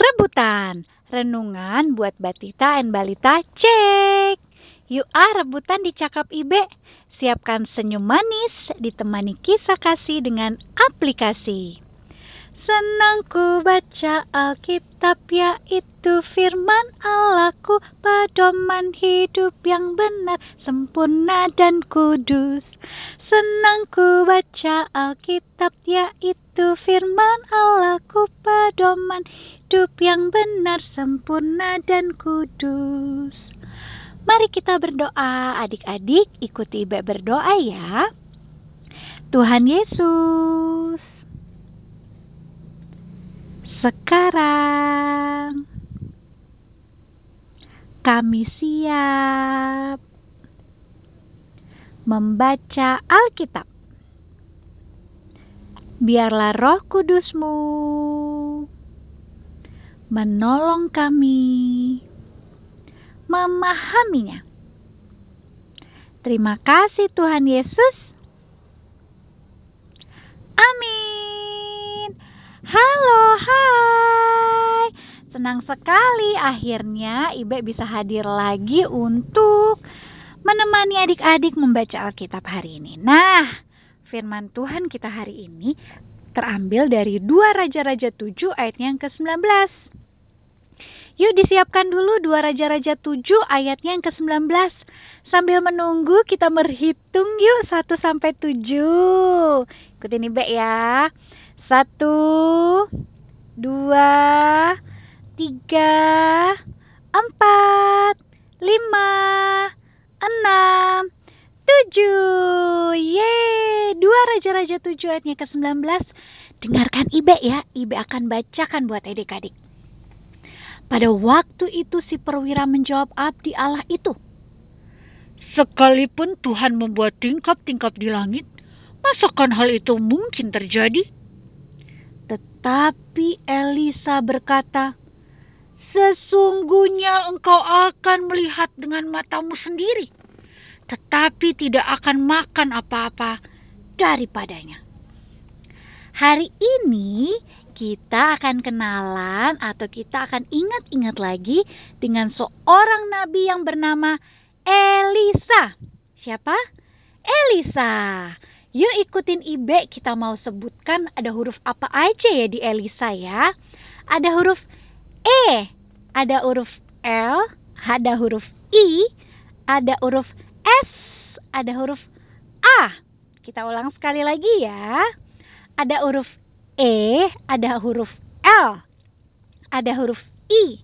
Rebutan, renungan buat Batita and Balita cek. Yuk ah rebutan di Cakap Ibe. Siapkan senyum manis ditemani kisah kasih dengan aplikasi. Senang ku baca Alkitab yaitu firman Allahku Padoman hidup yang benar, sempurna dan kudus Senang ku baca Alkitab yaitu firman Allahku Padoman hidup yang benar, sempurna dan kudus. Mari kita berdoa. Adik-adik ikuti Ibe berdoa ya. Tuhan Yesus sekarang kami siap membaca Alkitab. Biarlah Roh Kudusmu menolong kami memahaminya. Terima kasih Tuhan Yesus. Amin. Halo, hai. Senang sekali akhirnya Ibe bisa hadir lagi untuk menemani adik-adik membaca Alkitab hari ini. Nah, firman Tuhan kita hari ini terambil dari 2 Raja-Raja 7 ayatnya yang ke-19. Yuk disiapkan dulu 2 Raja-Raja 7 ayatnya yang ke-19. Sambil menunggu kita berhitung yuk 1 sampai 7. Ikutin Ibe ya. Satu, dua, tiga, empat, lima, enam, tujuh. Ye, dua raja-raja tujuh ayatnya ke sembilan belas. Dengarkan Ibe ya, Ibe akan bacakan buat adik-adik. Pada waktu itu si perwira menjawab abdi Allah itu. Sekalipun Tuhan membuat tingkap-tingkap di langit, masakan hal itu mungkin terjadi? Tetapi Elisa berkata, Sesungguhnya engkau akan melihat dengan matamu sendiri, tetapi tidak akan makan apa-apa daripadanya. Hari ini kita akan kenalan atau kita akan ingat-ingat lagi dengan seorang nabi yang bernama Elisa. Siapa? Elisa. Yuk ikutin Ibe, kita mau sebutkan ada huruf apa aja ya di Elisa ya. Ada huruf E, ada huruf L, ada huruf I, ada huruf S, ada huruf A. Kita ulang sekali lagi ya. Ada huruf E, ada huruf L, ada huruf I,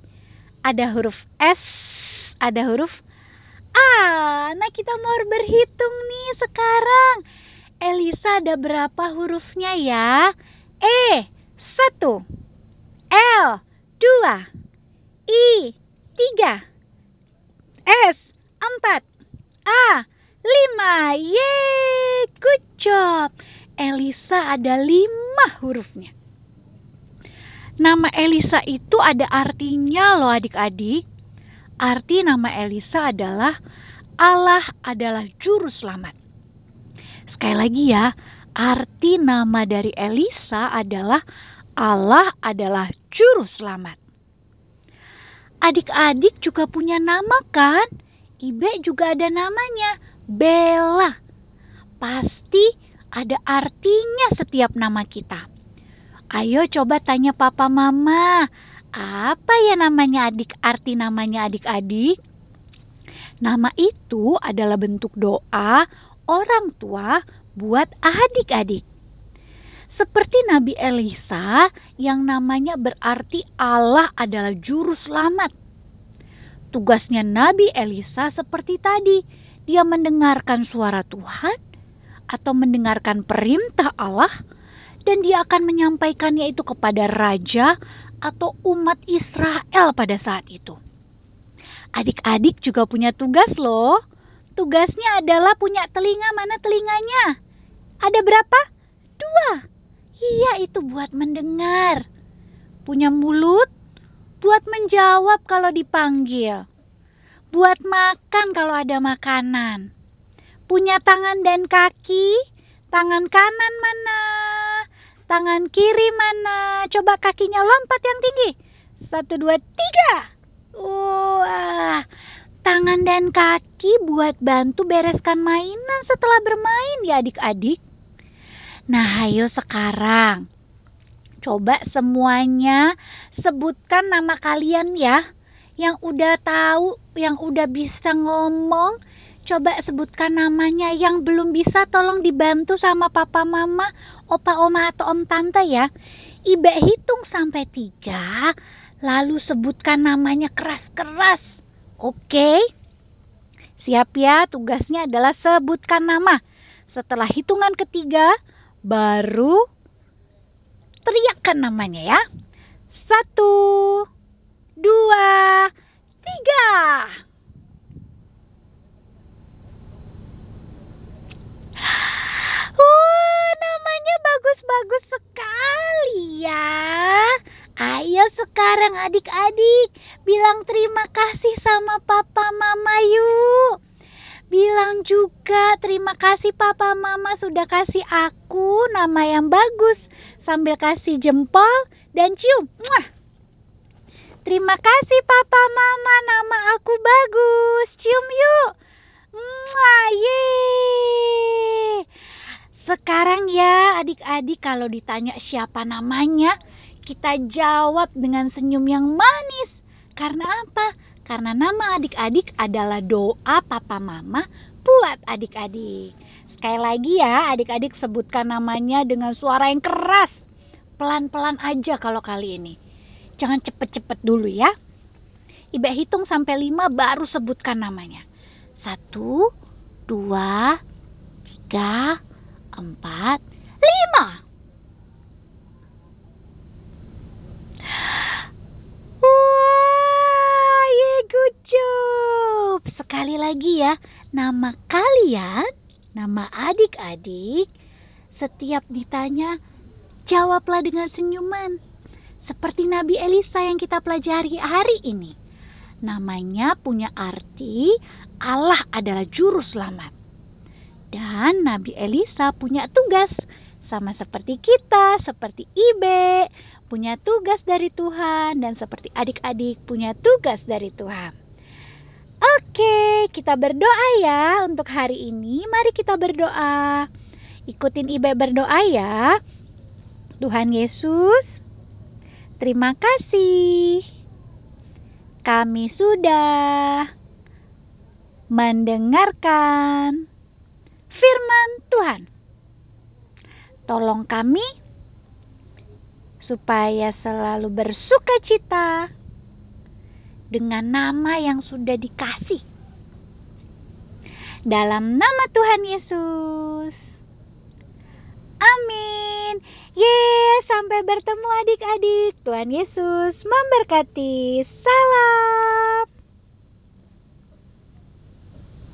ada huruf S, ada huruf A. Nah kita mau berhitung nih sekarang. Elisa ada berapa hurufnya ya? E, satu. L, dua. I, tiga. S, empat. A, lima. Yeay, good job. Elisa ada lima hurufnya. Nama Elisa itu ada artinya loh adik-adik. Arti nama Elisa adalah Allah adalah juru selamat. Sekali lagi ya, arti nama dari Elisa adalah Allah adalah juru selamat. Adik-adik juga punya nama kan? Ibe juga ada namanya, Bella. Pasti ada artinya setiap nama kita. Ayo coba tanya papa mama, apa ya namanya adik arti namanya adik-adik? Nama itu adalah bentuk doa orang tua buat adik-adik. Seperti Nabi Elisa yang namanya berarti Allah adalah juru selamat. Tugasnya Nabi Elisa seperti tadi, dia mendengarkan suara Tuhan atau mendengarkan perintah Allah dan dia akan menyampaikannya itu kepada raja atau umat Israel pada saat itu. Adik-adik juga punya tugas loh Tugasnya adalah punya telinga, mana telinganya? Ada berapa? Dua. Iya, itu buat mendengar. Punya mulut buat menjawab kalau dipanggil. Buat makan kalau ada makanan. Punya tangan dan kaki. Tangan kanan mana? Tangan kiri mana? Coba kakinya lompat yang tinggi. Satu, dua, tiga. Wah, tangan dan kaki buat bantu bereskan mainan setelah bermain ya adik-adik. Nah, ayo sekarang. Coba semuanya sebutkan nama kalian ya. Yang udah tahu, yang udah bisa ngomong, coba sebutkan namanya. Yang belum bisa tolong dibantu sama papa mama, opa oma atau om tante ya. Ibe hitung sampai tiga, lalu sebutkan namanya keras-keras. Oke? Siap ya, tugasnya adalah sebutkan nama. Setelah hitungan ketiga, baru teriakkan namanya ya. Satu, dua, tiga. Wah, namanya bagus-bagus sekali ya. Ayo sekarang adik-adik bilang terima kasih sama papa mama yuk. Bilang juga terima kasih papa mama sudah kasih aku nama yang bagus sambil kasih jempol dan cium. Muah. Terima kasih papa mama nama aku bagus. Cium yuk. Muah. Sekarang ya adik-adik kalau ditanya siapa namanya kita jawab dengan senyum yang manis. Karena apa? Karena nama adik-adik adalah doa papa mama buat adik-adik. Sekali lagi ya, adik-adik sebutkan namanya dengan suara yang keras. Pelan-pelan aja kalau kali ini. Jangan cepet-cepet dulu ya. Iba hitung sampai lima baru sebutkan namanya. 1, 2, 3, 4, 5. Sekali lagi ya, nama kalian, nama adik-adik, setiap ditanya, jawablah dengan senyuman. Seperti Nabi Elisa yang kita pelajari hari ini. Namanya punya arti Allah adalah juru selamat. Dan Nabi Elisa punya tugas sama seperti kita, seperti Ibe, punya tugas dari Tuhan dan seperti adik-adik punya tugas dari Tuhan. Oke, kita berdoa ya untuk hari ini. Mari kita berdoa. Ikutin Ibe berdoa ya. Tuhan Yesus, terima kasih. Kami sudah mendengarkan firman Tuhan. Tolong kami supaya selalu bersuka cita dengan nama yang sudah dikasih. Dalam nama Tuhan Yesus. Amin. Ye, sampai bertemu adik-adik. Tuhan Yesus memberkati. Salam.